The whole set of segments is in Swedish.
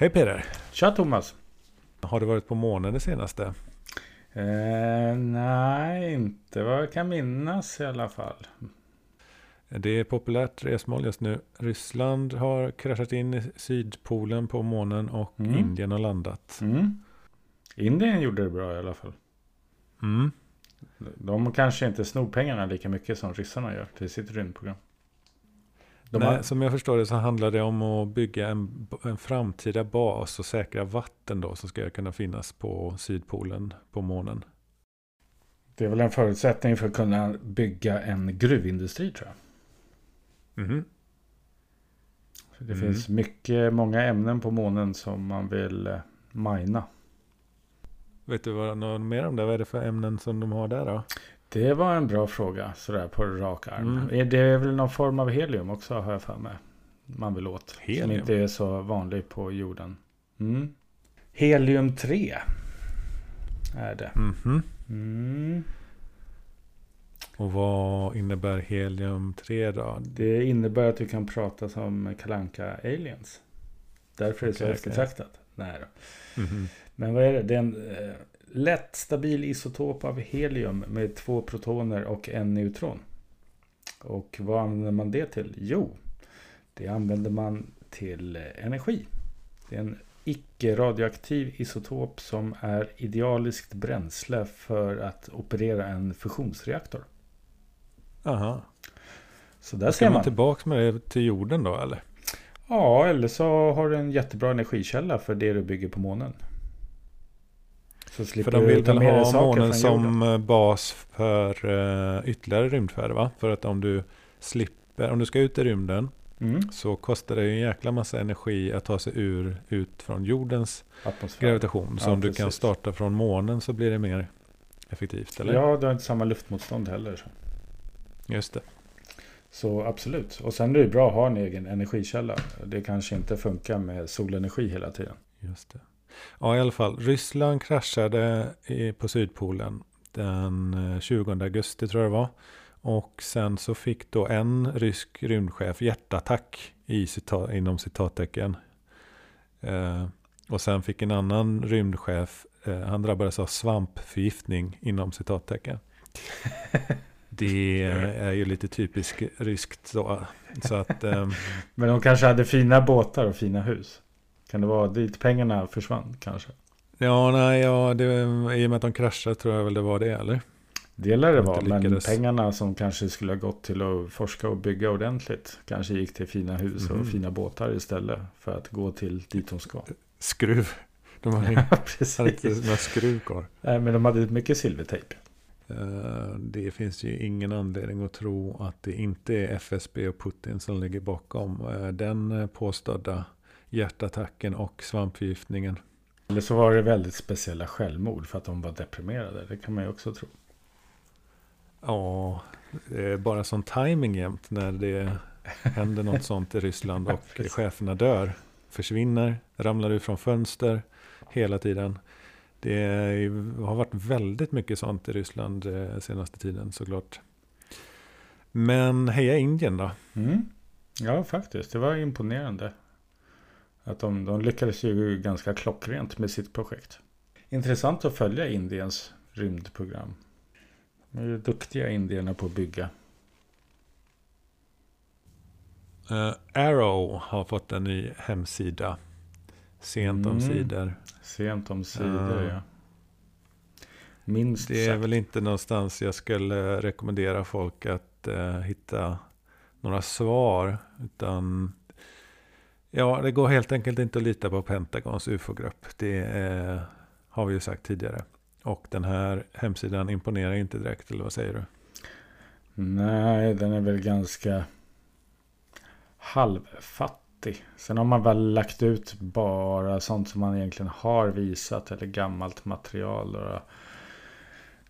Hej Peder! Tja Thomas! Har du varit på månen det senaste? Eh, nej, inte vad jag kan minnas i alla fall. Det är populärt resmål just nu. Ryssland har kraschat in i Sydpolen på månen och Mm. Indien har landat. Mm. Indien gjorde det bra i alla fall. Mm. De kanske inte snor pengarna lika mycket som ryssarna gör till sitt rymdprogram. Nej, har, Som jag förstår det så handlar det om att bygga en, en framtida bas och säkra vatten då som ska kunna finnas på Sydpolen på månen. det är väl en förutsättning för att kunna bygga en gruvindustri tror jag. Så det Mm. finns mycket, många ämnen på månen som man vill eh, mina. Vet du vad, något mer om det? Vad är det för ämnen som de har där då? Det var en bra fråga sådär på rak arm. Mm. Är Det väl någon form av helium också har jag för mig. Man vill åt. Som Helium? inte är så vanlig på jorden. Mm. Helium 3 är det. Mhm. Mm. Och vad innebär helium-3 då? Det innebär att du kan prata som kalanka aliens. Därför är det så Okej, eftertraktat. Nej då. Mhm. Men vad är det? Det är en eh, lätt stabil isotop av helium med två protoner och en neutron. Och vad använder man det till? Jo, det använder man till energi. Det är en icke-radioaktiv isotop som är idealiskt bränsle för att operera en fusionsreaktor. Aha. Så där ser man man. tillbaka med det till jorden då eller? Ja, eller så har du en jättebra energikälla för det du bygger på månen. För de vill väl ha månen jorden. som eh, bas för uh, ytterligare rymdfärder va? För att om du slipper, om du ska ut i rymden Mm. så kostar det ju en jäkla massa energi att ta sig ur, ut från jordens Atmosfär. gravitation. Så Ja, om du kan precis. starta från månen så blir det mer effektivt eller? Ja, du har inte samma luftmotstånd heller. Så. Just det. så absolut. Och sen är det bra att ha en egen energikälla. Det kanske inte funkar med solenergi hela tiden. Just det. Ja, i alla fall. Ryssland kraschade i, på Sydpolen den eh, 20 augusti tror jag det var. Och sen så fick då en rysk rymdchef hjärtattack i cita, inom citattecken. Eh, och sen fick en annan rymdchef, eh, han drabbades av svampförgiftning inom citattecken. Det är ju lite typiskt ryskt så. Så att... ehm, Men de kanske hade fina båtar och fina hus. Kan det vara dit pengarna försvann kanske? Ja, nej, ja, det, i och med att de kraschade tror jag väl det var det, eller? Det lär det vara. Men pengarna som kanske skulle ha gått till att forska och bygga ordentligt. Kanske gick till fina hus och fina båtar istället. För att gå till dit de ska. Skruv. De hade, Ja, hade inte precis. några skruv kvar. Nej, men de hade mycket silvertejp. Eh, Det finns ju ingen anledning att tro att det inte är FSB och Putin som ligger bakom eh, den eh, påstådda hjärtattacken och svampförgiftningen. Eller så var det väldigt speciella självmord för att de var deprimerade. Det kan man ju också tro. Ja, det är bara sån timing jämt när det händer något sånt i Ryssland och cheferna dör, försvinner, ramlar ut från fönster hela tiden. Det har varit väldigt mycket sånt i Ryssland eh, senaste tiden såklart. Men heja Indien då. Mm. Ja, faktiskt. Det var imponerande. Att de, de lyckades ju ganska klockrent med sitt projekt. Intressant att följa Indiens rymdprogram. De är ju duktiga indierna på att bygga. Eh, Arrow har fått en ny hemsida. Sent om Mm. sidor. Sent om sidor, Ja. ja. Minst Det är sagt. väl inte någonstans jag skulle rekommendera folk att eh, hitta några svar. Utan ja, det går helt enkelt inte att lita på Pentagons ufo-grupp. Det eh, har vi ju sagt tidigare. Och den här hemsidan imponerar inte direkt, eller vad säger du? Nej, den är väl ganska halvfattig. Sen har man väl lagt ut bara sånt som man egentligen har visat eller gammalt material. Och,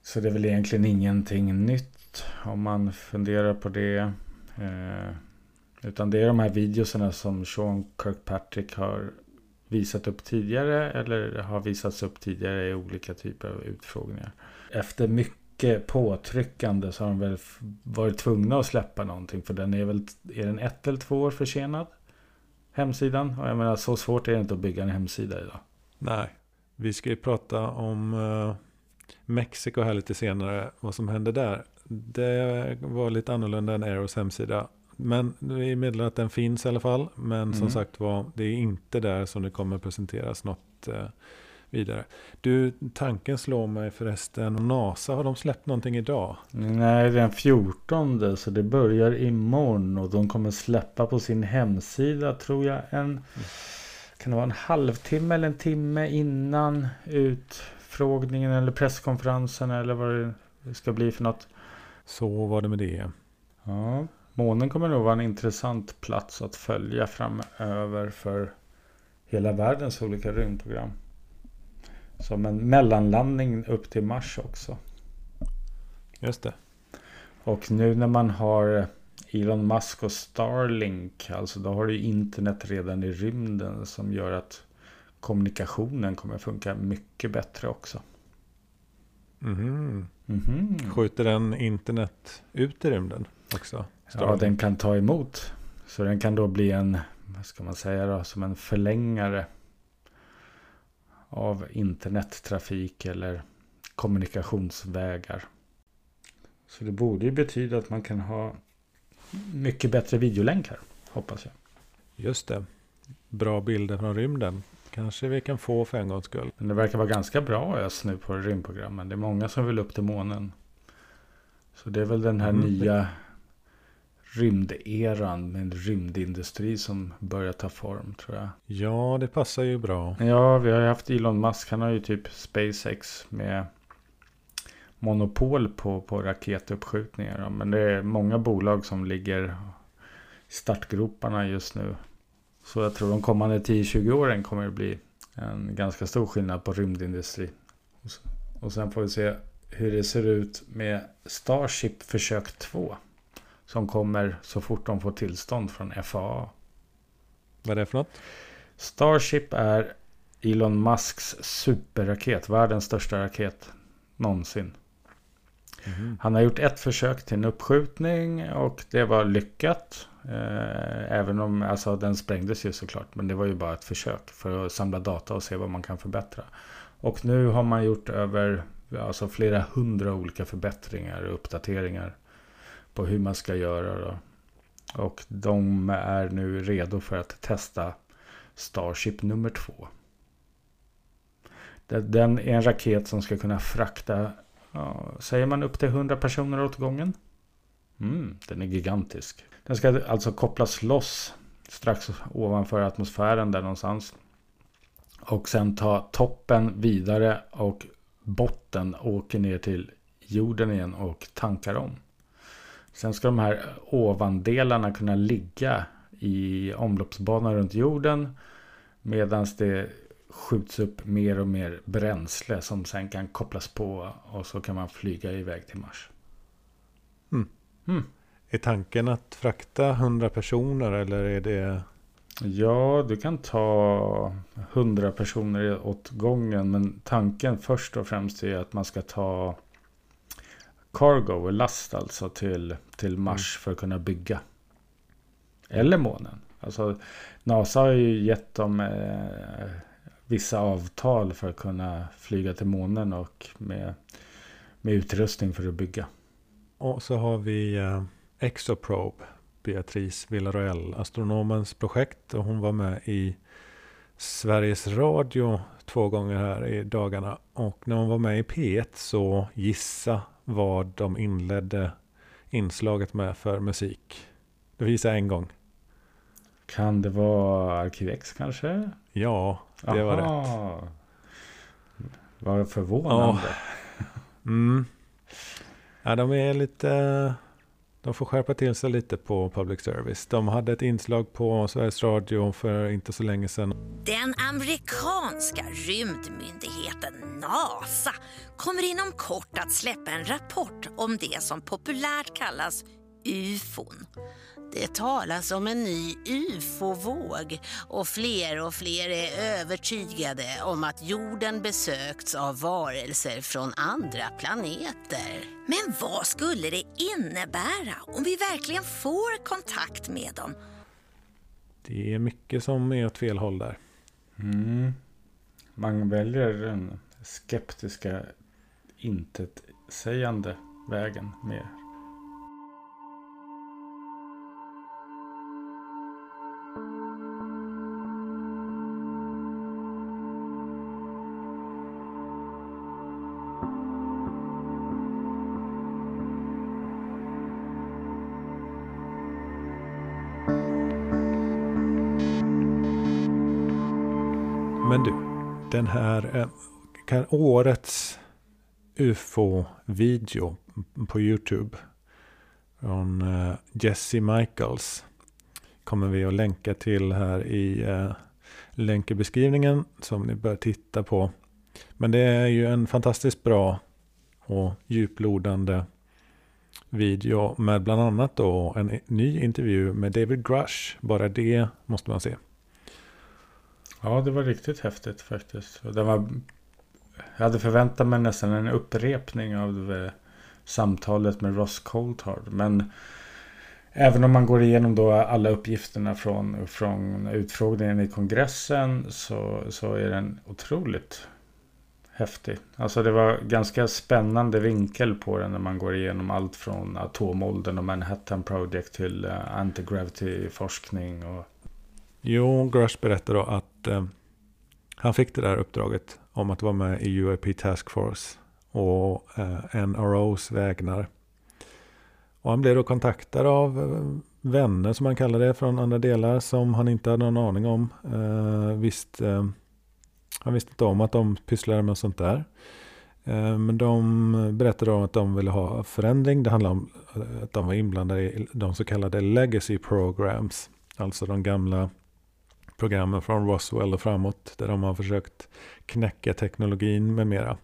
Så det är väl egentligen ingenting nytt om man funderar på det. Eh, utan det är de här videoserna som Sean Kirkpatrick har visat upp tidigare eller har visats upp tidigare i olika typer av utfrågningar. Efter mycket påtryckande så har de väl varit tvungna att släppa någonting för den är väl är den ett eller två år försenad? hemsidan. Och jag menar så svårt är det inte att bygga en hemsida idag. Nej, vi ska ju prata om eh, uh, Mexiko här lite senare. Vad som hände där. Det var lite annorlunda än Aeros hemsida. Men vi meddelar att den finns i alla fall. Men mm. som sagt var, det är inte där som det kommer presenteras något uh, vidare. Du, tanken slår mig förresten. NASA, har de släppt någonting idag? Nej, den 14 så det börjar imorgon. Och de kommer släppa på sin hemsida tror jag en... Kan det vara en halvtimme eller en timme innan utfrågningen eller presskonferensen eller vad det ska bli för något. Så var det med det. Ja, månen kommer nog vara en intressant plats att följa framöver för hela världens olika rymdprogram. Som en mellanlandning upp till Mars också. Just det. Och nu när man har Elon Musk och Starlink. Alltså då har du internet redan i rymden. Som gör att kommunikationen kommer funka mycket bättre också. Mm. Mm-hmm. Skjuter den internet ut i rymden också? Ja, den kan ta emot. Så den kan då bli en, vad ska man säga då, som en förlängare av internettrafik eller kommunikationsvägar. Så det borde ju betyda att man kan ha mycket bättre videolänkar, hoppas jag. Just det. Bra bilder från rymden. Kanske vi kan få för en gångs skull. Men det verkar vara ganska bra ös nu på rymdprogrammen. Det är många som vill upp till månen. Så det är väl den här mm. nya rymderan med en rymdindustri som börjar ta form tror jag. Ja, det passar ju bra. Ja, vi har ju haft Elon Musk. Han har ju typ SpaceX med monopol på, på raketuppskjutningar. Men det är många bolag som ligger i startgroparna just nu. Så jag tror de kommande 10-20 åren kommer det bli en ganska stor skillnad på rymdindustri. Och sen får vi se hur det ser ut med Starship försök 2. Som kommer så fort de får tillstånd från FAA. Vad är det för något? Starship är Elon Musks superraket. Världens största raket någonsin. Mm. Han har gjort ett försök till en uppskjutning och det var lyckat. Eh, även om alltså, den sprängdes ju såklart. Men det var ju bara ett försök för att samla data och se vad man kan förbättra. Och nu har man gjort över alltså, flera hundra olika förbättringar och uppdateringar på hur man ska göra. Då. Och de är nu redo för att testa Starship nummer två. Den är en raket som ska kunna frakta, ja, säger man upp till 100 personer åt gången? Mm, den är gigantisk. Den ska alltså kopplas loss strax ovanför atmosfären där någonstans. Och sen ta toppen vidare och botten åker ner till jorden igen och tankar om. Sen ska de här ovandelarna kunna ligga i omloppsbanan runt jorden. Medan det skjuts upp mer och mer bränsle som sen kan kopplas på och så kan man flyga iväg till Mars. Mm. Mm. Är tanken att frakta 100 personer eller är det? Ja, du kan ta 100 personer åt gången. Men tanken först och främst är att man ska ta cargo, last alltså till, till Mars mm. för att kunna bygga. Eller månen. Alltså NASA har ju gett dem eh, vissa avtal för att kunna flyga till månen och med, med utrustning för att bygga. Och så har vi eh, Exoprobe, Beatrice Villaroel, astronomens projekt. Och hon var med i Sveriges Radio två gånger här i dagarna. Och när hon var med i P1 så gissa vad de inledde inslaget med för musik. Det visar en gång. Kan det vara Arkivex kanske? Ja, det Aha. var rätt. Vad förvånande. Ja. Mm. ja, de är lite... De får skärpa till sig lite på public service. De hade ett inslag på Sveriges Radio för inte så länge sedan. Den amerikanska rymdmyndigheten NASA kommer inom kort att släppa en rapport om det som populärt kallas ufon. Det talas om en ny ufo-våg och fler och fler är övertygade om att jorden besökts av varelser från andra planeter. Men vad skulle det innebära om vi verkligen får kontakt med dem? det är mycket som är åt fel håll där. Mm. Man väljer den skeptiska intetsägande vägen mer. Den här eh, kan, årets UFO-video på YouTube från uh, Jesse Michaels kommer vi att länka till här i eh, uh, länk i beskrivningen som ni bör titta på. Men det är ju en fantastiskt bra och djuplodande video med bland annat då en ny intervju med David Grush. Bara det måste man se. Ja, det var riktigt häftigt faktiskt. Det var, jag hade förväntat mig nästan en upprepning av samtalet med Ross Coulthard. Men även om man går igenom då alla uppgifterna från, från utfrågningen i kongressen så, så är den otroligt häftig. Alltså det var ganska spännande vinkel på den när man går igenom allt från atomåldern och Manhattan Project till uh, anti-gravity-forskning. Och... Jo, Grush berättar då att eh, han fick det där uppdraget om att vara med i UAP Task Force och eh, NROs vägnar. Och han blev då kontaktad av eh, vänner som han kallar det från andra delar som han inte hade någon aning om. Eh, visst, eh, han visste inte om att de pysslade med sånt där. Eh, men de berättade om att de ville ha förändring. Det handlade om eh, att de var inblandade i de så kallade legacy programs. Alltså de gamla programmen från Roswell och framåt. Där de har försökt knäcka teknologin med mera.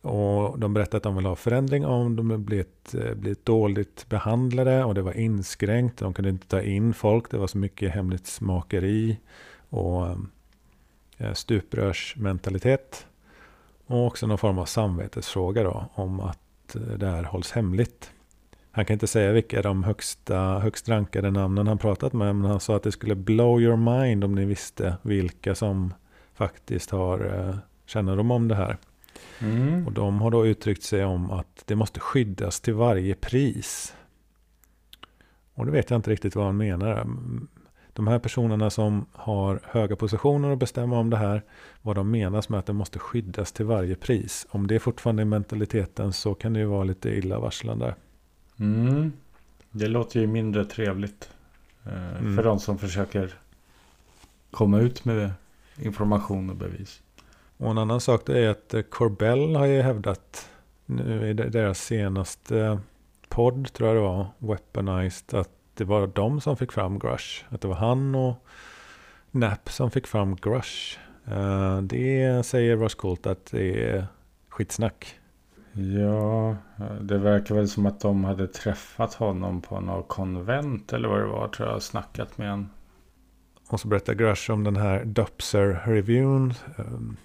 Och de berättade att de vill ha förändring om de blivit, eh, blivit dåligt behandlade och det var inskränkt. De kunde inte ta in folk. Det var så mycket hemlighetsmakeri och eh, eh, stuprörsmentalitet. Och också någon form av samvetesfråga då om att det här hålls hemligt. Han kan inte säga vilka de högsta, högst rankade namnen han pratat med. Men han sa att det skulle blow your mind om ni visste vilka som faktiskt har eh, kännedom om det här. Mm. Och de har då uttryckt sig om att det måste skyddas till varje pris. Och det vet jag inte riktigt vad han menar. De här personerna som har höga positioner och bestämmer om det här. Vad de menas med att det måste skyddas till varje pris. Om det är fortfarande är mentaliteten så kan det ju vara lite illavarslande. Mm. Det låter ju mindre trevligt. Eh, Mm. För de som försöker komma ut med information och bevis. Och en annan sak det är att eh, Corbell har ju hävdat nu i de- deras senaste podd tror jag det var, Weaponized, att det var de som fick fram Grush. Att det var han och Knapp som fick fram Grush. Eh, Det säger Ross Colt att det är skitsnack. Ja, det verkar väl som att de hade träffat honom på något konvent eller vad det var. Tror jag snackat med honom. Och så berättar Grush om den här Dupser-reviewn. um,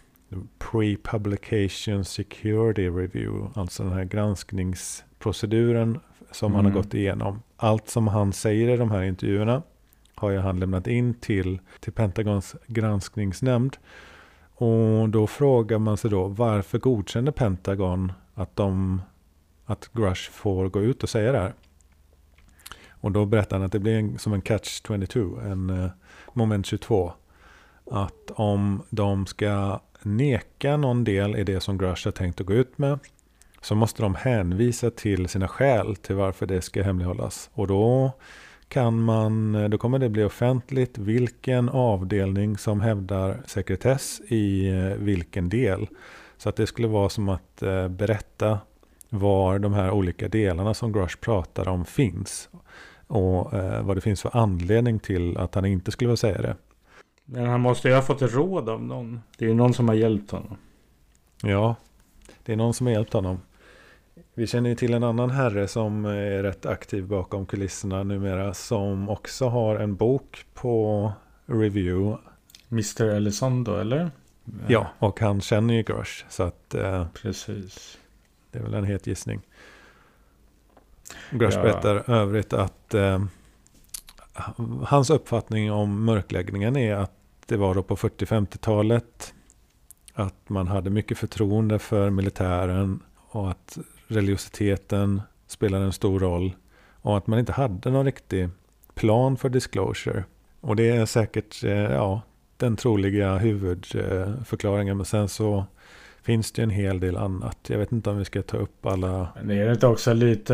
Pre-publication security review. Alltså den här granskningsproceduren som han har Mm. gått igenom. Allt som han säger i de här intervjuerna har ju han lämnat in till, till Pentagons granskningsnämnd. Och då frågar man sig då varför godkände Pentagon att, de, att Grush får gå ut och säga det här? Och då berättar han att det blir en, som en catch 22, en eh, moment 22. Att om de ska neka någon del i det som Grush har tänkt att gå ut med så måste de hänvisa till sina skäl till varför det ska hemlighållas. Och då kan man, eh, då kommer det bli offentligt vilken avdelning som hävdar sekretess i eh, vilken del. Så att det skulle vara som att eh, berätta var de här olika delarna som Grush pratar om finns. Och eh, vad det finns för anledning till att han inte skulle vilja säga det. Men han måste ju ha fått råd av någon. Det är ju någon som har hjälpt honom. Ja, det är någon som har hjälpt honom. Vi känner ju till en annan herre som är rätt aktiv bakom kulisserna numera. Som också har en bok på review. Mr Elizondo eller? Ja, och han känner ju Grush. Så att eh, Precis. det är väl en het gissning. Grush Ja. berättar övrigt att eh, hans uppfattning om mörkläggningen är att det var då på 40-50-talet att man hade mycket förtroende för militären och att religiositeten spelade en stor roll och att man inte hade någon riktig plan för disclosure. Och det är säkert eh, ja, den troliga huvudförklaringen. Men sen så finns det en hel del annat. Jag vet inte om vi ska ta upp alla. Men är det inte också lite,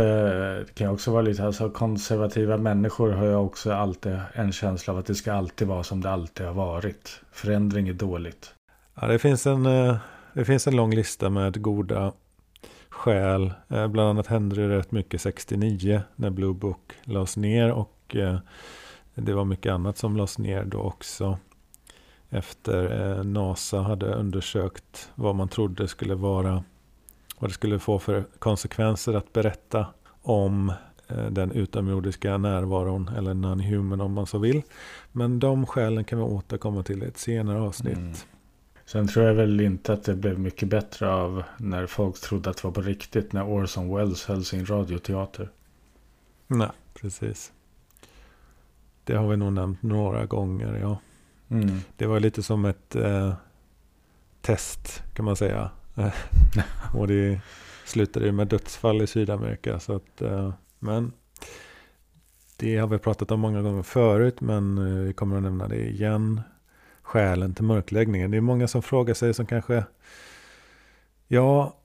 det kan också vara lite, alltså konservativa människor har ju också alltid en känsla av att det ska alltid vara som det alltid har varit. Förändring är dåligt. Ja, det finns en, eh, det finns en lång lista med goda skäl. Eh, bland annat hände det rätt mycket 69 när Blue Book lades ner och eh, det var mycket annat som lades ner då också efter eh, NASA hade undersökt vad man trodde skulle vara vad det skulle få för konsekvenser att berätta om eh, den utomjordiska närvaron eller non-human om man så vill. Men de skälen kan vi återkomma till i ett senare avsnitt. Mm. Sen tror jag väl inte att det blev mycket bättre av när folk trodde att det var på riktigt när Orson Welles höll sin radioteater. Nej, precis. Det har vi nog nämnt några gånger, ja. Mm. Det var lite som ett eh, test kan man säga. och det slutade med dödsfall i Sydamerika. Så att, eh, men det har vi pratat om många gånger förut men eh, vi kommer att nämna det igen. Skälen till mörkläggningen. Det är många som frågar sig som kanske Ja,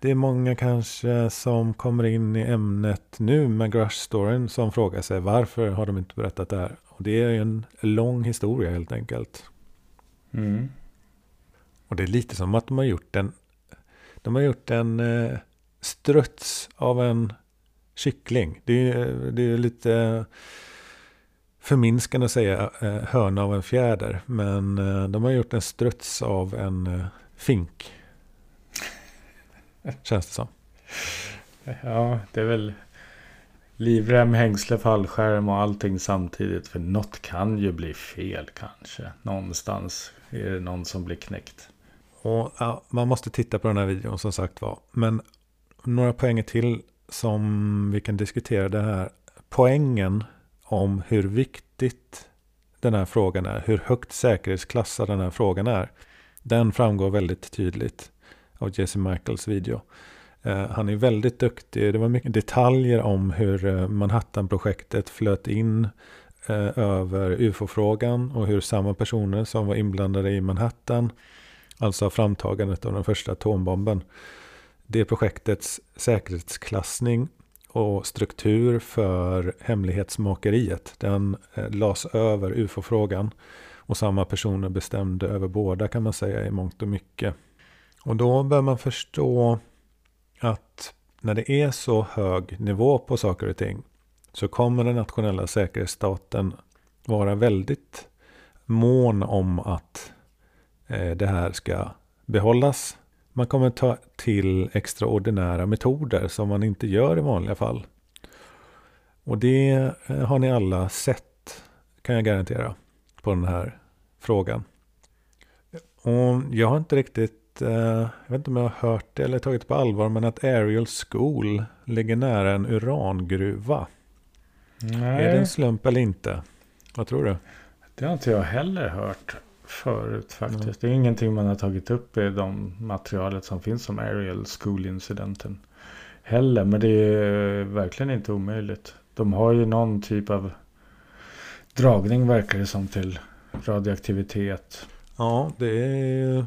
det är många kanske som kommer in i ämnet nu med Grush-storyn som frågar sig varför har de inte berättat det här? Och det är en lång historia helt enkelt. Mm. Och det är lite som att de har gjort en, de har gjort en eh, struts av en kyckling. Det är, det är lite förminskande att säga eh, hörna av en fjäder. Men eh, de har gjort en struts av en eh, fink. Känns det som. Ja, det är väl Livrem, hängsle, fallskärm och allting samtidigt. För något kan ju bli fel kanske. Någonstans är det någon som blir knäckt. Och, ja, man måste titta på den här videon som sagt var. Men några poänger till som vi kan diskutera det här. Poängen om hur viktigt den här frågan är. Hur högt säkerhetsklassad den här frågan är. Den framgår väldigt tydligt av Jesse Michaels video. Eh, han är väldigt duktig. Det var mycket detaljer om hur eh, Manhattan-projektet flöt in eh, över UFO-frågan och hur samma personer som var inblandade i Manhattan, alltså framtagandet av den första atombomben, det projektets säkerhetsklassning och struktur för hemlighetsmakeriet, den lades över UFO-frågan. Och samma personer bestämde över båda kan man säga i mångt och mycket. Och då bör man förstå att när det är så hög nivå på saker och ting så kommer den nationella säkerhetsstaten vara väldigt mån om att eh, det här ska behållas. Man kommer ta till extraordinära metoder som man inte gör i vanliga fall. Och det eh, har ni alla sett, kan jag garantera, på den här frågan. Och jag har inte riktigt jag vet inte om jag har hört det eller tagit det på allvar, men att Ariel School ligger nära en urangruva. Nej. Är det en slump eller inte? Vad tror du? Det har inte jag heller hört förut faktiskt. Mm. Det är ingenting man har tagit upp i de materialet som finns om Ariel School-incidenten. Heller, men det är verkligen inte omöjligt. De har ju någon typ av dragning verkar det som till radioaktivitet. Ja, det är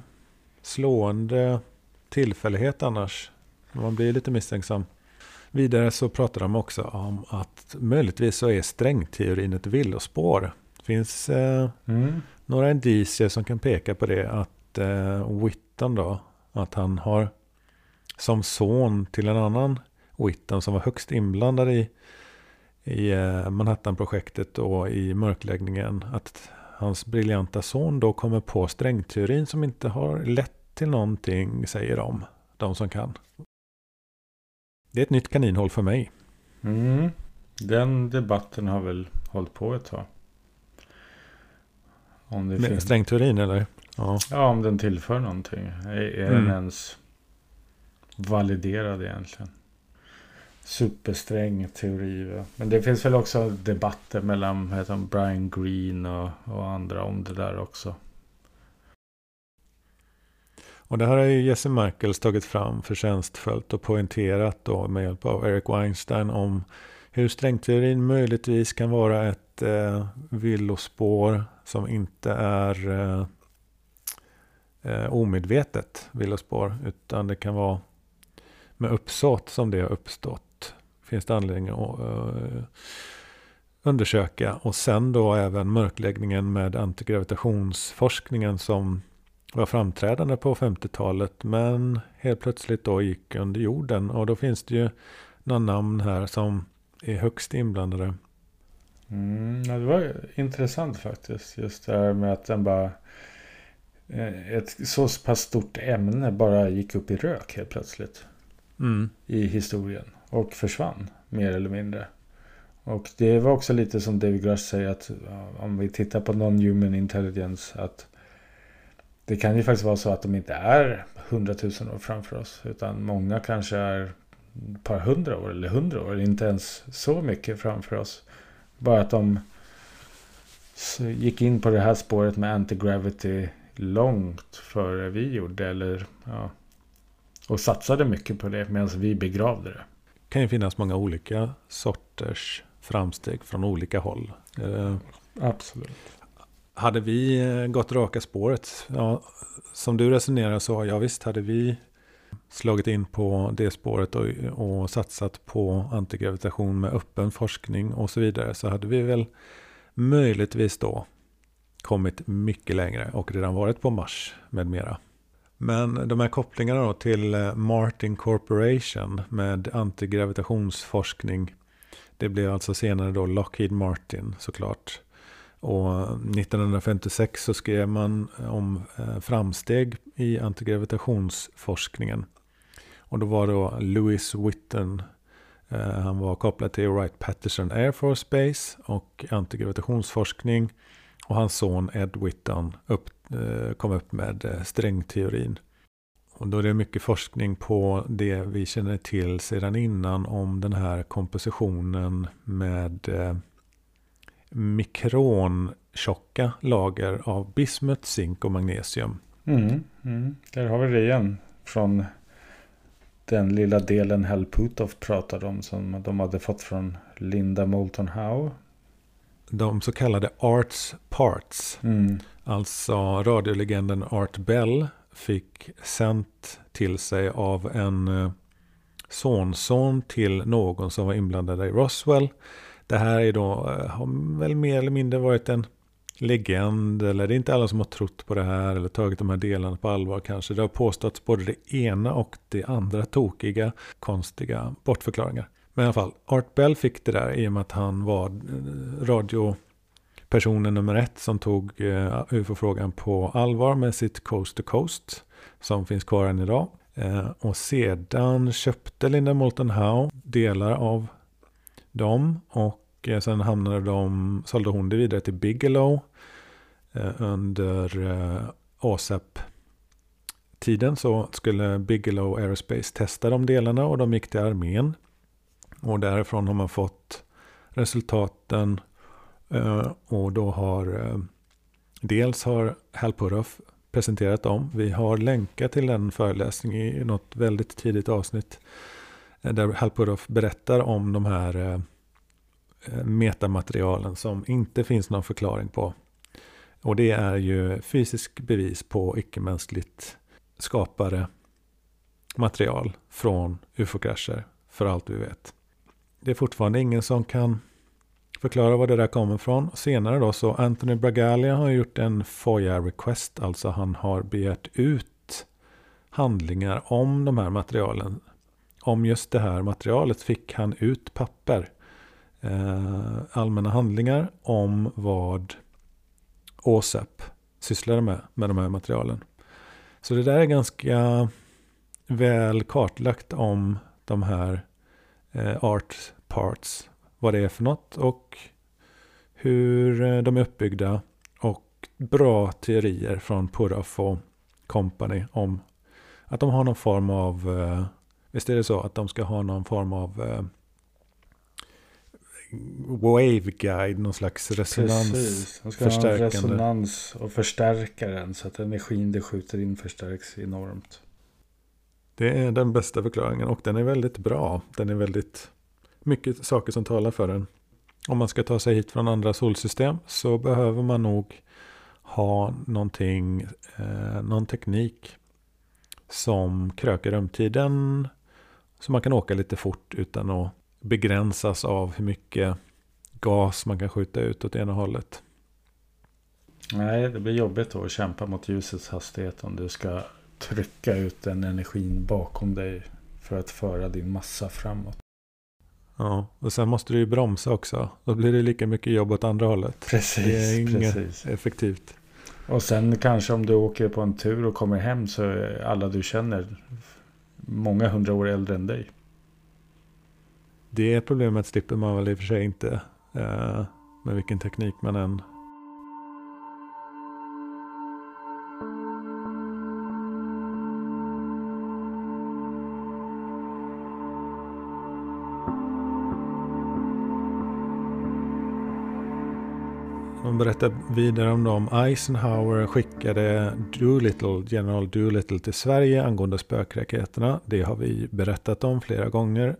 slående tillfällighet annars. Man blir lite misstänksam. Vidare så pratar de också om att möjligtvis så är strängteorin ett villospår. Det finns eh, mm. några indicier som kan peka på det. Att eh, Whitton då, att han har som son till en annan Whitton som var högst inblandad i, i eh, Manhattan-projektet och i mörkläggningen. Att hans briljanta son då kommer på strängteorin som inte har lett till någonting, säger de. De som kan. Det är ett nytt kaninhål för mig. Mm. Den debatten har väl hållit på ett tag. Om det finns... strängteorin eller? Ja. ja, om den tillför någonting. Är, är mm. den ens validerad egentligen? Supersträng teori. Men det finns väl också debatter mellan heter han, Brian Green och, och andra om det där också. Och det här har ju Jesse Merkels tagit fram förtjänstfullt och poängterat då med hjälp av Eric Weinstein om hur strängteorin möjligtvis kan vara ett eh, villospår som inte är eh, eh, omedvetet villospår utan det kan vara med uppsåt som det har uppstått. Finns det anledning att uh, undersöka. Och sen då även mörkläggningen med antigravitationsforskningen som var framträdande på 50-talet. Men helt plötsligt då gick under jorden. Och då finns det ju några namn här som är högst inblandade. Mm, det var intressant faktiskt. Just det här med att den bara eh, ett så pass stort ämne bara gick upp i rök helt plötsligt mm. i historien. Och försvann mer eller mindre. Och det var också lite som David Grush säger att om vi tittar på non-human intelligence att det kan ju faktiskt vara så att de inte är hundratusen år framför oss. Utan många kanske är ett par hundra år eller hundra år. Inte ens så mycket framför oss. Bara att de gick in på det här spåret med anti-gravity långt före vi gjorde. Eller ja, och satsade mycket på det medan vi begravde det. Kan ju finnas många olika sorters framsteg från olika håll. Eh, Absolut. Hade vi eh, gått raka spåret, ja, som du resonerar så, ja visst hade vi slagit in på det spåret och, och satsat på antigravitation med öppen forskning och så vidare så hade vi väl möjligtvis då kommit mycket längre och redan varit på Mars med mera. Men de här kopplingarna då till eh, Martin Corporation med antigravitationsforskning. Det blev alltså senare då Lockheed Martin såklart. Och 1956 så skrev man om eh, framsteg i antigravitationsforskningen. Och då var då Louis Witten, eh, han var kopplad till Wright-Patterson Air Force Base och antigravitationsforskning. Och hans son Ed Witton upp, kom upp med eh, strängteorin. Och då är det mycket forskning på det vi känner till sedan innan om den här kompositionen med eh, mikrontjocka lager av bismut, zink och magnesium. Mm, mm. Där har vi det igen. Från den lilla delen Hal Puthoff pratade om som de hade fått från Linda Moulton Howe de så kallade Arts Parts. Mm. Alltså radiolegenden Art Bell fick sänt till sig av en eh, sonson till någon som var inblandad i Roswell. Det här är då, eh, har väl mer eller mindre varit en legend. Eller det är inte alla som har trott på det här eller tagit de här delarna på allvar kanske. Det har påståtts både det ena och det andra tokiga, konstiga bortförklaringar. Men i alla fall, Art Bell fick det där i och med att han var eh, radio... Personen nummer ett som tog eh, UFO-frågan på allvar med sitt Coast to Coast som finns kvar än idag. Eh, och sedan köpte Linda Moulton Howe delar av dem och eh, sen hamnade de, sålde hon det vidare till Bigelow under ASAP tiden så skulle Bigelow Aerospace testa de delarna och de gick till armén. Och därifrån har man fått resultaten. Eh, och då har eh, dels har Halpudoff presenterat dem. Vi har länkat till den föreläsning i något väldigt tidigt avsnitt. Eh, där Halpudoff berättar om de här metamaterialen som inte finns någon förklaring på. Och det är ju fysisk bevis på icke-mänskligt skapade material från ufo-krascher för allt vi vet. Det är fortfarande ingen som kan förklara var det där kommer ifrån. Senare då så Anthony Bragalia har gjort en FOIA request, alltså han har begärt ut handlingar om de här materialen. Om just det här materialet fick han ut papper. Eh, allmänna handlingar om vad OSEP sysslade med, med de här materialen. Så det där är ganska väl kartlagt om de här eh, art parts, vad det är för något och hur eh, de är uppbyggda och bra teorier från Puraf och Company om att de har någon form av, eh, visst är det så att de ska ha någon form av eh, waveguide, någon slags resonans. Precis. De ska ha en resonans och förstärka den så att energin det skjuter in förstärks enormt. Det är den bästa förklaringen och den är väldigt bra. Den är väldigt mycket saker som talar för den. Om man ska ta sig hit från andra solsystem så behöver man nog ha någonting, eh, någon teknik som kröker rumtiden så man kan åka lite fort utan att begränsas av hur mycket gas man kan skjuta ut åt ena hållet. Nej, det blir jobbigt då att kämpa mot ljusets hastighet om du ska trycka ut den energin bakom dig för att föra din massa framåt. Ja, och sen måste du ju bromsa också. Då blir det lika mycket jobb åt andra hållet. Precis, det är inget precis. effektivt. Och sen kanske om du åker på en tur och kommer hem så är alla du känner många hundra år äldre än dig. Det problemet slipper man väl i och för sig inte. Eh, med vilken teknik man än De berättar vidare om dem. Eisenhower skickade Doolittle, general Doolittle till Sverige angående spökraketerna. Det har vi berättat om flera gånger.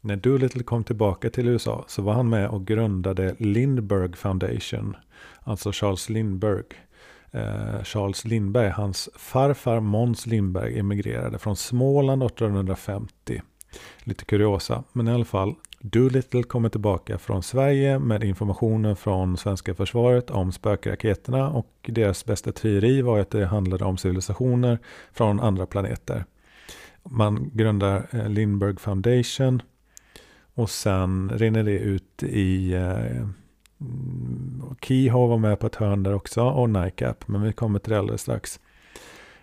När Doolittle kom tillbaka till USA så var han med och grundade Lindbergh Foundation. Alltså Charles Lindbergh. Eh, Charles Lindbergh, hans farfar Måns Lindbergh emigrerade från Småland 1850. Lite kuriosa, men i alla fall. Doolittle kommer tillbaka från Sverige med informationen från svenska försvaret om spökraketerna och deras bästa teori var att det handlade om civilisationer från andra planeter. Man grundar eh, Lindbergh Foundation och sen rinner det ut i eh, Keyhoe var med på ett hörn där också och NICAP, men vi kommer till det alldeles strax.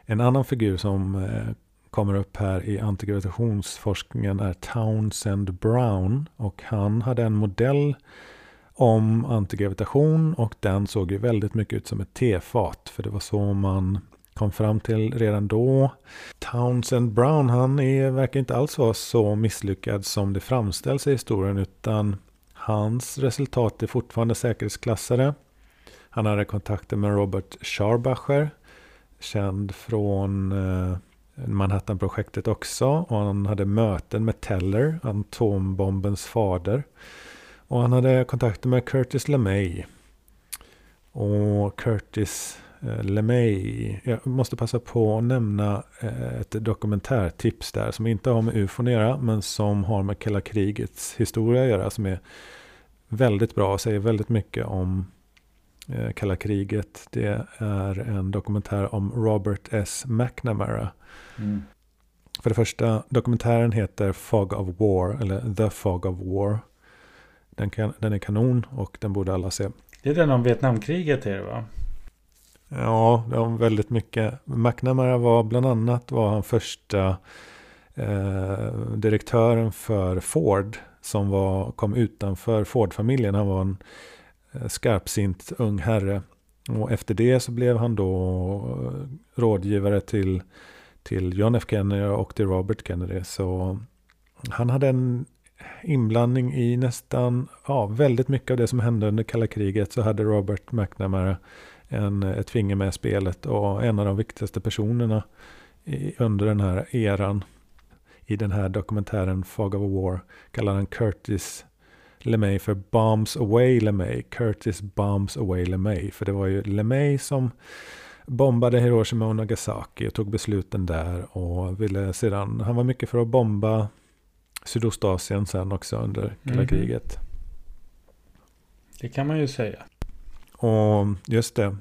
En annan figur som eh, kommer upp här i antigravitationsforskningen är Townsend Brown. Och han hade en modell om antigravitation och den såg ju väldigt mycket ut som ett tefat. För det var så man kom fram till redan då. Townsend Brown, han är, verkar inte alls vara så misslyckad som det framställs i historien utan hans resultat är fortfarande säkerhetsklassade. Han hade kontakter med Robert Scharbacher, känd från eh, Manhattan-projektet också. Och han hade möten med Teller, atombombens fader. Och han hade kontakter med Curtis LeMay. Och Curtis eh, LeMay, jag måste passa på att nämna eh, ett dokumentärtips där som inte har med ufon att göra men som har med kalla krigets historia att göra som är väldigt bra och säger väldigt mycket om kalla kriget. Det är en dokumentär om Robert S. McNamara Mm. För det första, dokumentären heter Fog of War, eller The Fog of War. Den, kan, den är kanon och den borde alla se. Det är den om Vietnamkriget är det va? Ja, det var väldigt mycket. McNamara var bland annat var han första eh, direktören för Ford som var, kom utanför Ford-familjen. Han var en eh, Eh, skarpsint ung herre. Och efter det så blev han då eh, rådgivare till till John F Kennedy och till Robert Kennedy. Så han hade en inblandning i nästan, ja, väldigt mycket av det som hände under kalla kriget. Så hade Robert McNamara en, ett finger med i spelet och en av de viktigaste personerna i, under den här eran. I den här dokumentären Fog of War kallar han Curtis LeMay för Bombs Away LeMay. Curtis Bombs Away LeMay. För det var ju LeMay som bombade Hiroshima och Nagasaki och tog besluten där och ville sedan, han var mycket för att bomba Sydostasien sen också under kalla mm. kriget. Det kan man ju säga. Och just det.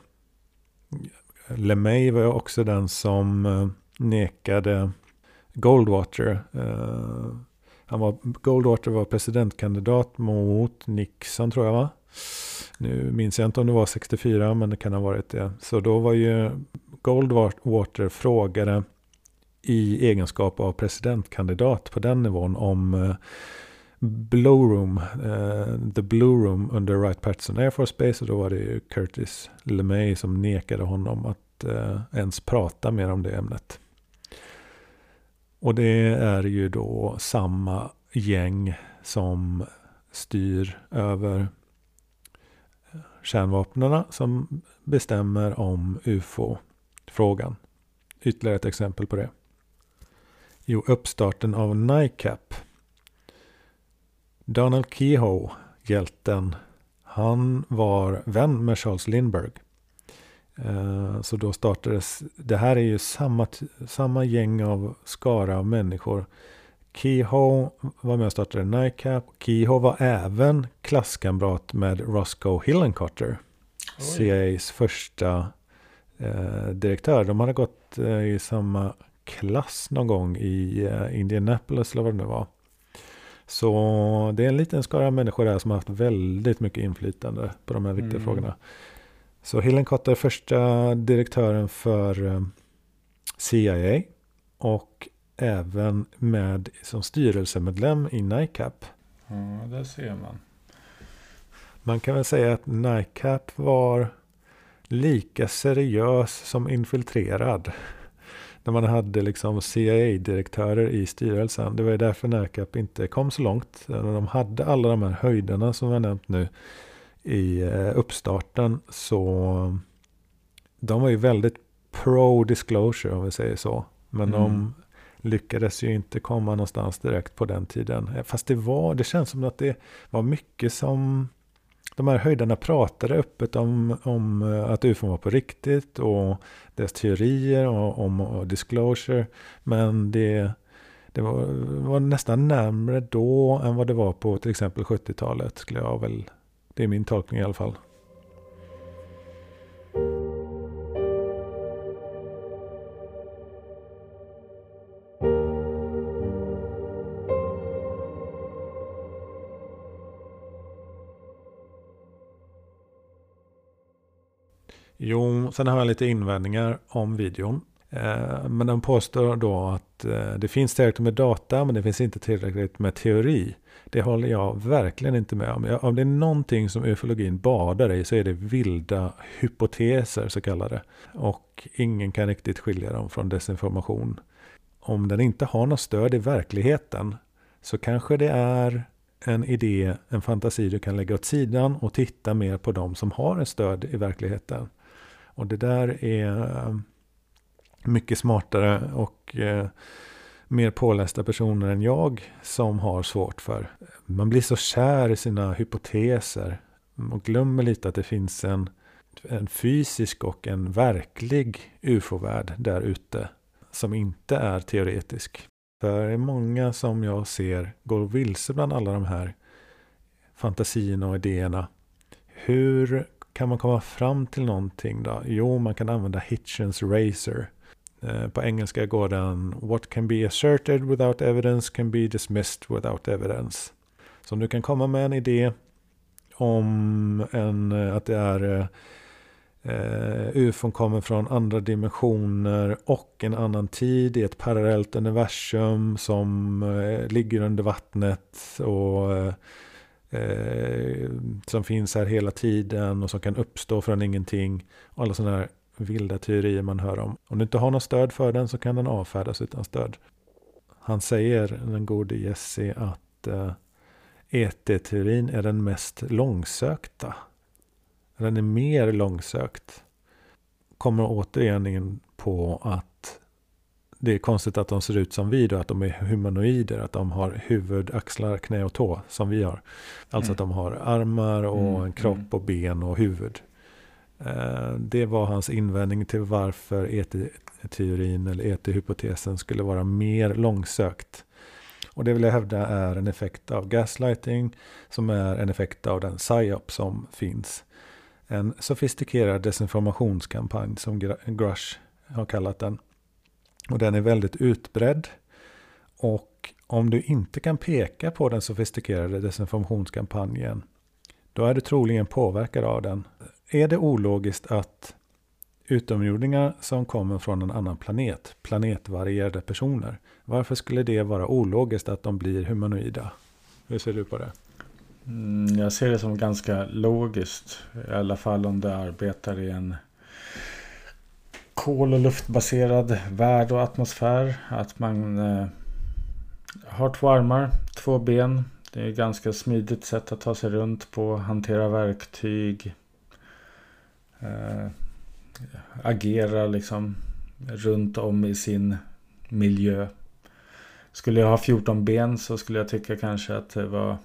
LeMay var också den som eh, nekade Goldwater. Uh, han var, Goldwater var presidentkandidat mot Nixon tror jag va? Nu minns jag inte om det var 64 men det kan ha varit det. Så då var ju Goldwater frågade i egenskap av presidentkandidat på den nivån om eh, Blue Room, uh, The Blue Room under Wright Patterson Air Force Base. Och då var det ju Curtis LeMay som nekade honom att uh, ens prata mer om det ämnet. Och det är ju då samma gäng som styr över kärnvapnen som bestämmer om UFO-frågan. Ytterligare ett exempel på det. Jo, uppstarten av NICAP. Donald Kehoe, hjälten, han var vän med Charles Lindbergh. Eh, så då startades, det här är ju samma, samma gäng av skara av människor. Kehoe var med och startade NICAP. Kehoe var även klasskamrat med Roscoe Hillenkotter. CIAs första eh, direktör. De hade gått eh, i samma klass någon gång i Indianapolis eller vad det nu var. Så det är en liten skara människor där som har haft väldigt mycket inflytande på de här viktiga mm. frågorna. Så Hillenkotter är första direktören för eh, CIA och även med som styrelsemedlem i NICAP. Ja, det ser man. Man kan väl säga att NICAP var lika seriös som infiltrerad. När man hade liksom CIA-direktörer i styrelsen. Det var ju därför NICAP inte kom så långt. De hade alla de här höjderna som jag nämnt nu i eh, uppstarten. Så de var ju väldigt pro-disclosure om vi säger så. Men mm. de lyckades ju inte komma någonstans direkt på den tiden. Fast det var, det känns som att det var mycket som de här höjderna pratade öppet om, om eh, att UFO var på riktigt och dess teorier och om och disclosure. Men det, det var, var, nästan närmre då än vad det var på till exempel 70-talet. Skulle jag väl, det är min tolkning i alla fall. Jo, sen har jag lite invändningar om videon. Eh, men den påstår då att eh, det finns tillräckligt med data men det finns inte tillräckligt med teori. Det håller jag verkligen inte med om. Om det är någonting som ufologin badar i så är det vilda hypoteser så kallade. Och ingen kan riktigt skilja dem från desinformation. Om den inte har något stöd i verkligheten så kanske det är en idé, en fantasi du kan lägga åt sidan och titta mer på de som har en stöd i verkligheten. Och det där är mycket smartare och eh, mer pålästa personer än jag som har svårt för. Man blir så kär i sina hypoteser och glömmer lite att det finns en, en fysisk och en verklig ufo-värld där ute som inte är teoretisk. För det är många som jag ser går vilse bland alla de här fantasierna och idéerna. Hur kan man komma fram till någonting då? Jo, man kan använda Hitchens Razor. Eh, på engelska går den What can be asserted without evidence can be dismissed without evidence. Så om du kan komma med en idé om en, eh, att det är uh, ufon kommer från andra dimensioner och en annan tid i ett parallellt universum som uh, ligger under vattnet och uh, eh, som finns här hela tiden och som kan uppstå från ingenting. Alla sådana här vilda teorier man hör om. Om du inte har något stöd för den så kan den avfärdas utan stöd. Han säger, den gode Jesse, att eh, ET-teorin är den mest långsökta. Den är mer långsökt. Kommer återigen in på att det är konstigt att de ser ut som vi då, att de är humanoider, att de har huvud, axlar, knä och tå som vi har. Alltså mm. att de har armar och mm. en kropp mm. och ben och huvud. Eh, det var hans invändning till varför ET-teorin eller ET-hypotesen skulle vara mer långsökt. Och det vill jag hävda är en effekt av gaslighting som är en effekt av den psyop som finns. En sofistikerad desinformationskampanj som Grush har kallat den. Och den är väldigt utbredd. Och om du inte kan peka på den sofistikerade desinformationskampanjen, då är du troligen påverkad av den. Är det ologiskt att utomjordingar som kommer från en annan planet, planetvarierade personer, varför skulle det vara ologiskt att de blir humanoida? Hur ser du på det? Mm, jag ser det som ganska logiskt. I alla fall om det arbetar i en kol och luftbaserad värld och atmosfär. Att man eh, har två armar, två ben, Det är ett ganska smidigt sätt att ta sig runt på. Hantera verktyg. Eh, agera liksom runt om i sin miljö. Skulle jag ha 14 ben så skulle jag tycka kanske att det var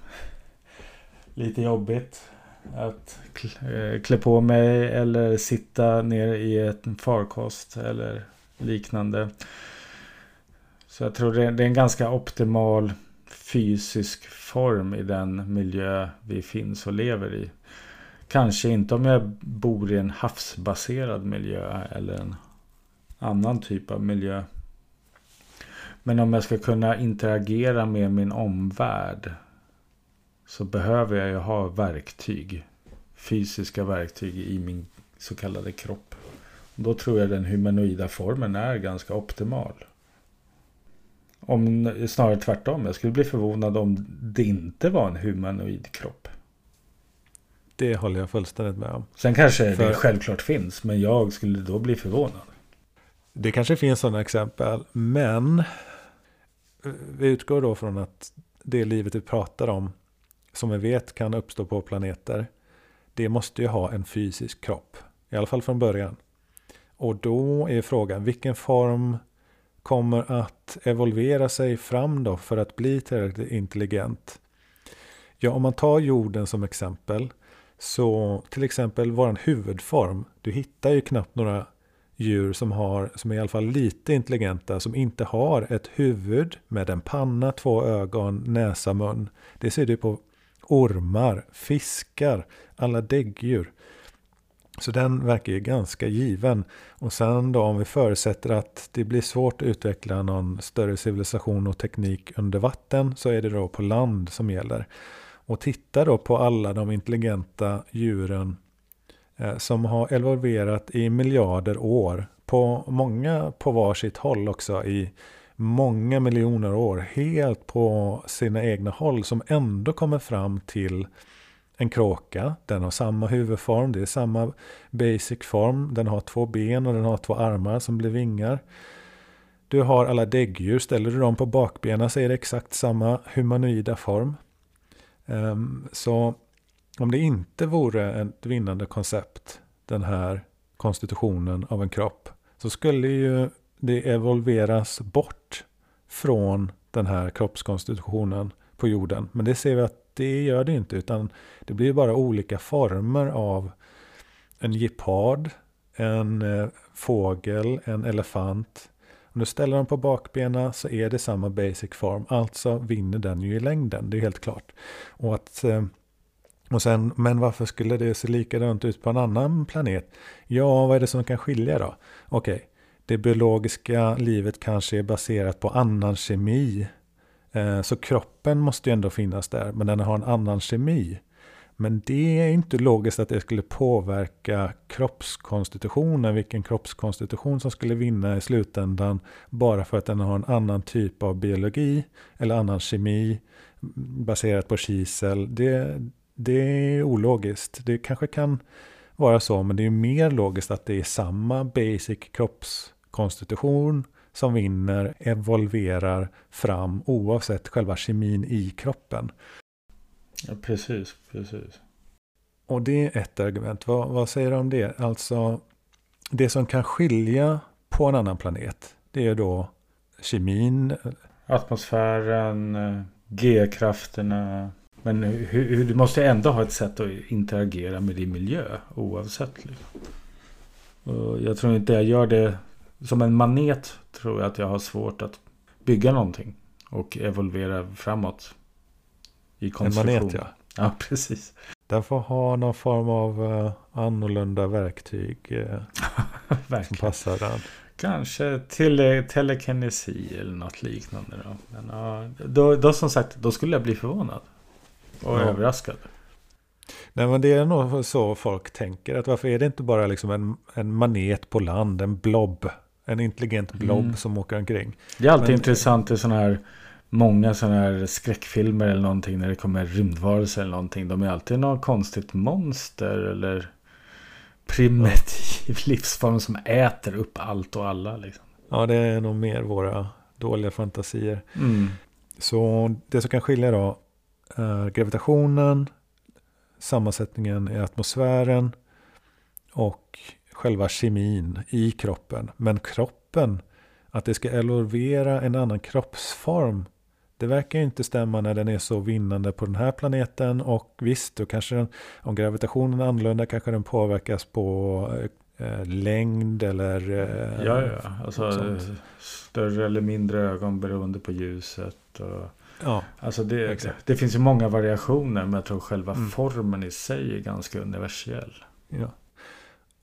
lite jobbigt att eh, klä på mig eller sitta ner i ett farkost eller liknande. Så jag tror det är en ganska optimal fysisk form i den miljö vi finns och lever i. Kanske inte om jag bor i en havsbaserad miljö eller en annan typ av miljö. Men om jag ska kunna interagera med min omvärld så behöver jag ju ha verktyg. Fysiska verktyg i min så kallade kropp. Då tror jag den humanoida formen är ganska optimal. Om snarare tvärtom. Jag skulle bli förvånad om det inte var en humanoid kropp. Det håller jag fullständigt med om. Sen kanske För... det självklart finns. Men jag skulle då bli förvånad. Det kanske finns sådana exempel. Men vi utgår då från att det livet vi pratar om. Som vi vet kan uppstå på planeter. Det måste ju ha en fysisk kropp. I alla fall från början. Och då är frågan vilken form kommer att evolvera sig fram då för att bli tillräckligt intelligent? Ja, om man tar jorden som exempel. Så till exempel vår huvudform. Du hittar ju knappt några djur som, har, som är i alla fall lite intelligenta. Som inte har ett huvud med en panna, två ögon, näsa, mun. Det ser du på ormar, fiskar, alla däggdjur. Så den verkar ju ganska given. Och sen då om vi förutsätter att det blir svårt att utveckla någon större civilisation och teknik under vatten så är det då på land som gäller. Och titta då på alla de intelligenta djuren eh, som har evolverat i miljarder år. På många på varsitt håll också i många miljoner år. Helt på sina egna håll som ändå kommer fram till en kråka. Den har samma huvudform, det är samma basic form. Den har två ben och den har två armar som blir vingar. Du har alla däggdjur, ställer du dem på bakbenen så är det exakt samma humanoida form. Ehm, så om det inte vore ett vinnande koncept, den här konstitutionen av en kropp, så skulle ju det evolveras bort från den här kroppskonstitutionen på jorden. Men det ser vi att det gör det inte, utan det blir bara olika former av en gepard, en eh, fågel, en elefant. Om du ställer dem på bakbenen så är det samma basic form, alltså vinner den ju i längden, det är helt klart. Och att eh, och sen, men varför skulle det se likadant ut på en annan planet? Ja, vad är det som kan skilja då? Okej, okay. det biologiska livet kanske är baserat på annan kemi eh, så kroppen måste ju ändå finnas där, men den har en annan kemi. Men det är inte logiskt att det skulle påverka kroppskonstitutionen, vilken kroppskonstitution som skulle vinna i slutändan, bara för att den har en annan typ av biologi eller annan kemi baserat på kisel. Det, det är ologiskt. Det kanske kan vara så, men det är mer logiskt att det är samma basic kroppskonstitution som vinner evolverar fram oavsett själva kemin i kroppen. Ja, precis, precis. Och det är ett argument. Vad, vad säger du om det? Alltså, det som kan skilja på en annan planet, det är då kemin. Atmosfären, G-krafterna. Men hur, du måste ändå ha ett sätt att interagera med din miljö oavsett. Liksom. Jag tror inte jag gör det som en manet tror jag att jag har svårt att bygga någonting. Och evolvera framåt. I konstruktion. En manet ja. Ja, precis. Den får ha någon form av uh, annorlunda verktyg. Uh, som passar den. Kanske tele telekinesi eller något liknande. Då. Men, uh, då, då som sagt, då skulle jag bli förvånad. Och ja. överraskad. Nej men det är nog så folk tänker. Att varför är det inte bara liksom en, en manet på land, en blob en intelligent blob mm. som åker omkring. Det är alltid Men, intressant i sådana här Många sådana här skräckfilmer eller någonting när det kommer rymdvarelser eller någonting. De är alltid något konstigt monster eller primitiv ja. livsform som äter upp allt och alla. Liksom. Ja, det är nog mer våra dåliga fantasier. Mm. Så det som kan skilja då eh, gravitationen, sammansättningen i atmosfären och själva kemin i kroppen. Men kroppen, att det ska elevera en annan kroppsform det verkar inte stämma när den är så vinnande på den här planeten och visst, då kanske den, om gravitationen är annorlunda kanske den påverkas på eh, längd eller... Eh, ja, ja, alltså större eller mindre ögon beroende på ljuset. Och, ja, alltså det, det, det, finns ju många variationer men jag tror själva mm. formen i sig är ganska universell. Ja.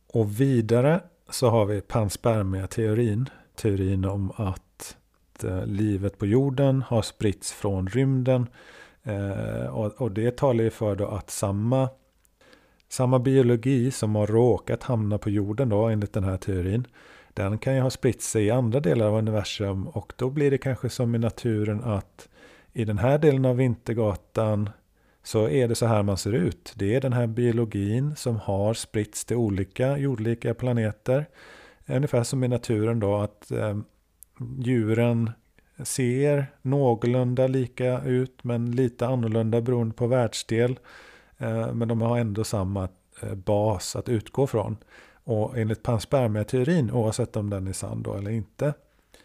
Och vidare så har vi panspermia-teorin. Teorin om att att eh, livet på jorden har spritts från rymden. Eh, och, det talar ju för då att samma, samma biologi som har råkat hamna på jorden då enligt den här teorin. Den kan ju ha spritt sig i andra delar av universum och då blir det kanske som i naturen att i den här delen av Vintergatan så är det så här man ser ut. Det är den här biologin som har spritts till olika jordlika planeter. Ungefär som i naturen då att eh, djuren ser någorlunda lika ut men lite annorlunda beroende på världsdel. Eh, men de har ändå samma eh, bas att utgå från. Och enligt panspermia-teorin, oavsett om den är sann då eller inte,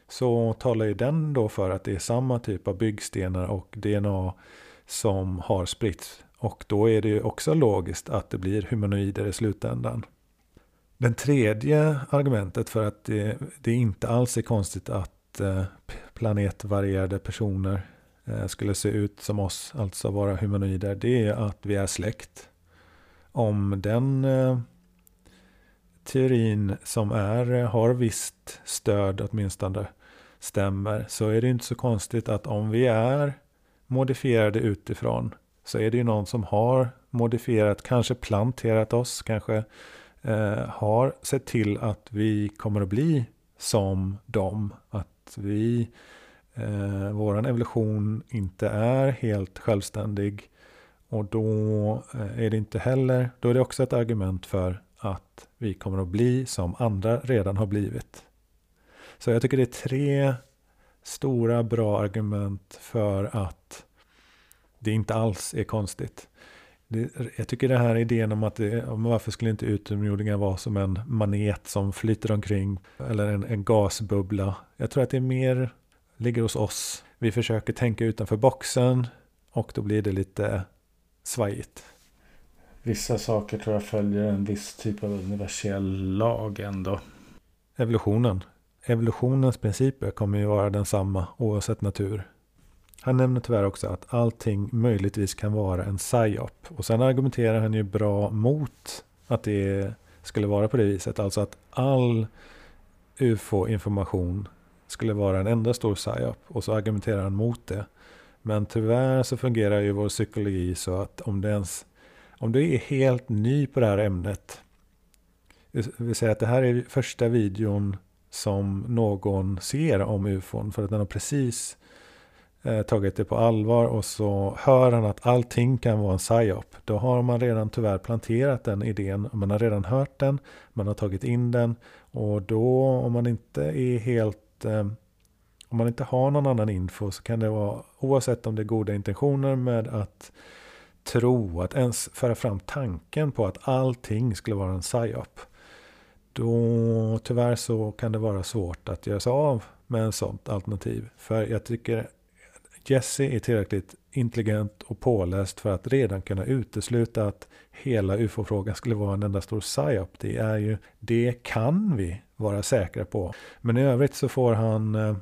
så talar ju den då för att det är samma typ av byggstenar och DNA som har spritts. Och då är det ju också logiskt att det blir humanoider i slutändan. Den tredje argumentet för att det, det inte alls är konstigt att eh, planetvarierade personer eh, skulle se ut som oss, alltså vara humanoider, det är att vi är släkt. Om den eh, teorin som är, har visst stöd åtminstone stämmer så är det inte så konstigt att om vi är modifierade utifrån så är det ju någon som har modifierat, kanske planterat oss, kanske eh, har sett till att vi kommer att bli som dem. Att vi, eh, vår evolution inte är helt självständig. Och då eh, är det inte heller, då är det också ett argument för att vi kommer att bli som andra redan har blivit. Så jag tycker det är tre stora bra argument för att det inte alls är konstigt. Det, jag tycker det här idén om att det, varför skulle inte utomjordingar vara som en manet som flyter omkring eller en, en gasbubbla. Jag tror att det är mer ligger hos oss. Vi försöker tänka utanför boxen och då blir det lite svajigt. Vissa saker tror jag följer en viss typ av universell lag ändå. Evolutionen. Evolutionens principer kommer ju vara densamma oavsett natur. Han nämner tyvärr också att allting möjligtvis kan vara en psyop. Och sen argumenterar han ju bra mot att det skulle vara på det viset. Alltså att all ufo-information skulle vara en enda stor psyop. Och så argumenterar han mot det. Men tyvärr så fungerar ju vår psykologi så att om det ens om du är helt ny på det här ämnet. Det vill säga att det här är första videon som någon ser om ufon. För att den har precis eh, tagit det på allvar och så hör han att allting kan vara en psyop. Då har man redan tyvärr planterat den idén. Man har redan hört den, man har tagit in den och då om man inte är helt eh, om man inte har någon annan info så kan det vara oavsett om det är goda intentioner med att tro, att ens föra fram tanken på att allting skulle vara en psyop. Då tyvärr så kan det vara svårt att göra sig av med en sånt alternativ. För jag tycker Jesse är tillräckligt intelligent och påläst för att redan kunna utesluta att hela ufo-frågan skulle vara en enda stor psyop. Det är ju, det kan vi vara säkra på. Men i övrigt så får han eh,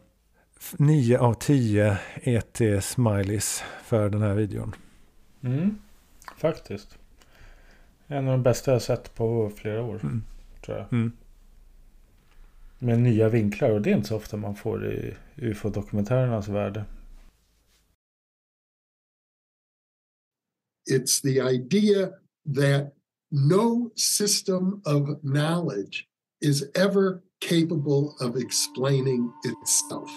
9 av 10 ET-smileys för den här videon. Mm, faktiskt. En av de bästa jag sett på flera år. Mm. Tror jag. Mm. Med nya vinklar och det är inte så ofta man får i ufo-dokumentärernas värld. It's the idea that no system of knowledge is ever capable of explaining itself.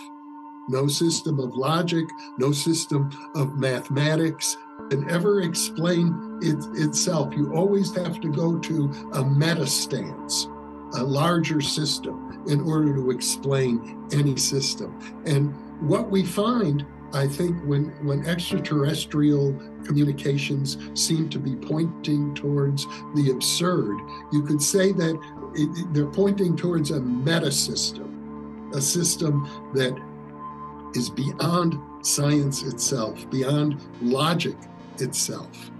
No system of logic, no system of mathematics can ever explain it, itself. You always have to go to a meta stance, a larger system, in order to explain any system. And what we find I think when, when extraterrestrial communications seem to be pointing towards the absurd, you could say that it, they're pointing towards a meta system, a system that is beyond science itself, beyond logic itself.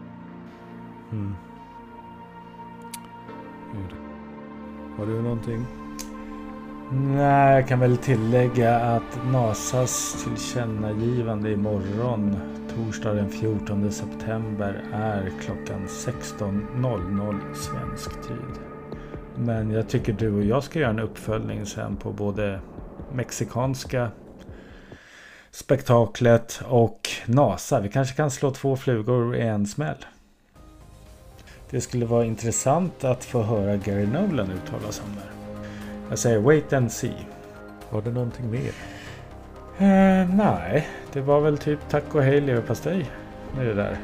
Hmm. Mm. Har du någonting? Nej, jag kan väl tillägga att NASAs tillkännagivande imorgon, torsdag den 14 september, är klockan 16.00 svensk tid. Men jag tycker du och jag ska göra en uppföljning sen på både mexikanska spektaklet och NASA. Vi kanske kan slå två flugor i en smäll. Det skulle vara intressant att få höra Gary Nolan uttala sig om det. Jag säger wait and see. Var det någonting mer? Eh, nej, det var väl typ tack och hej leverpastej med det där.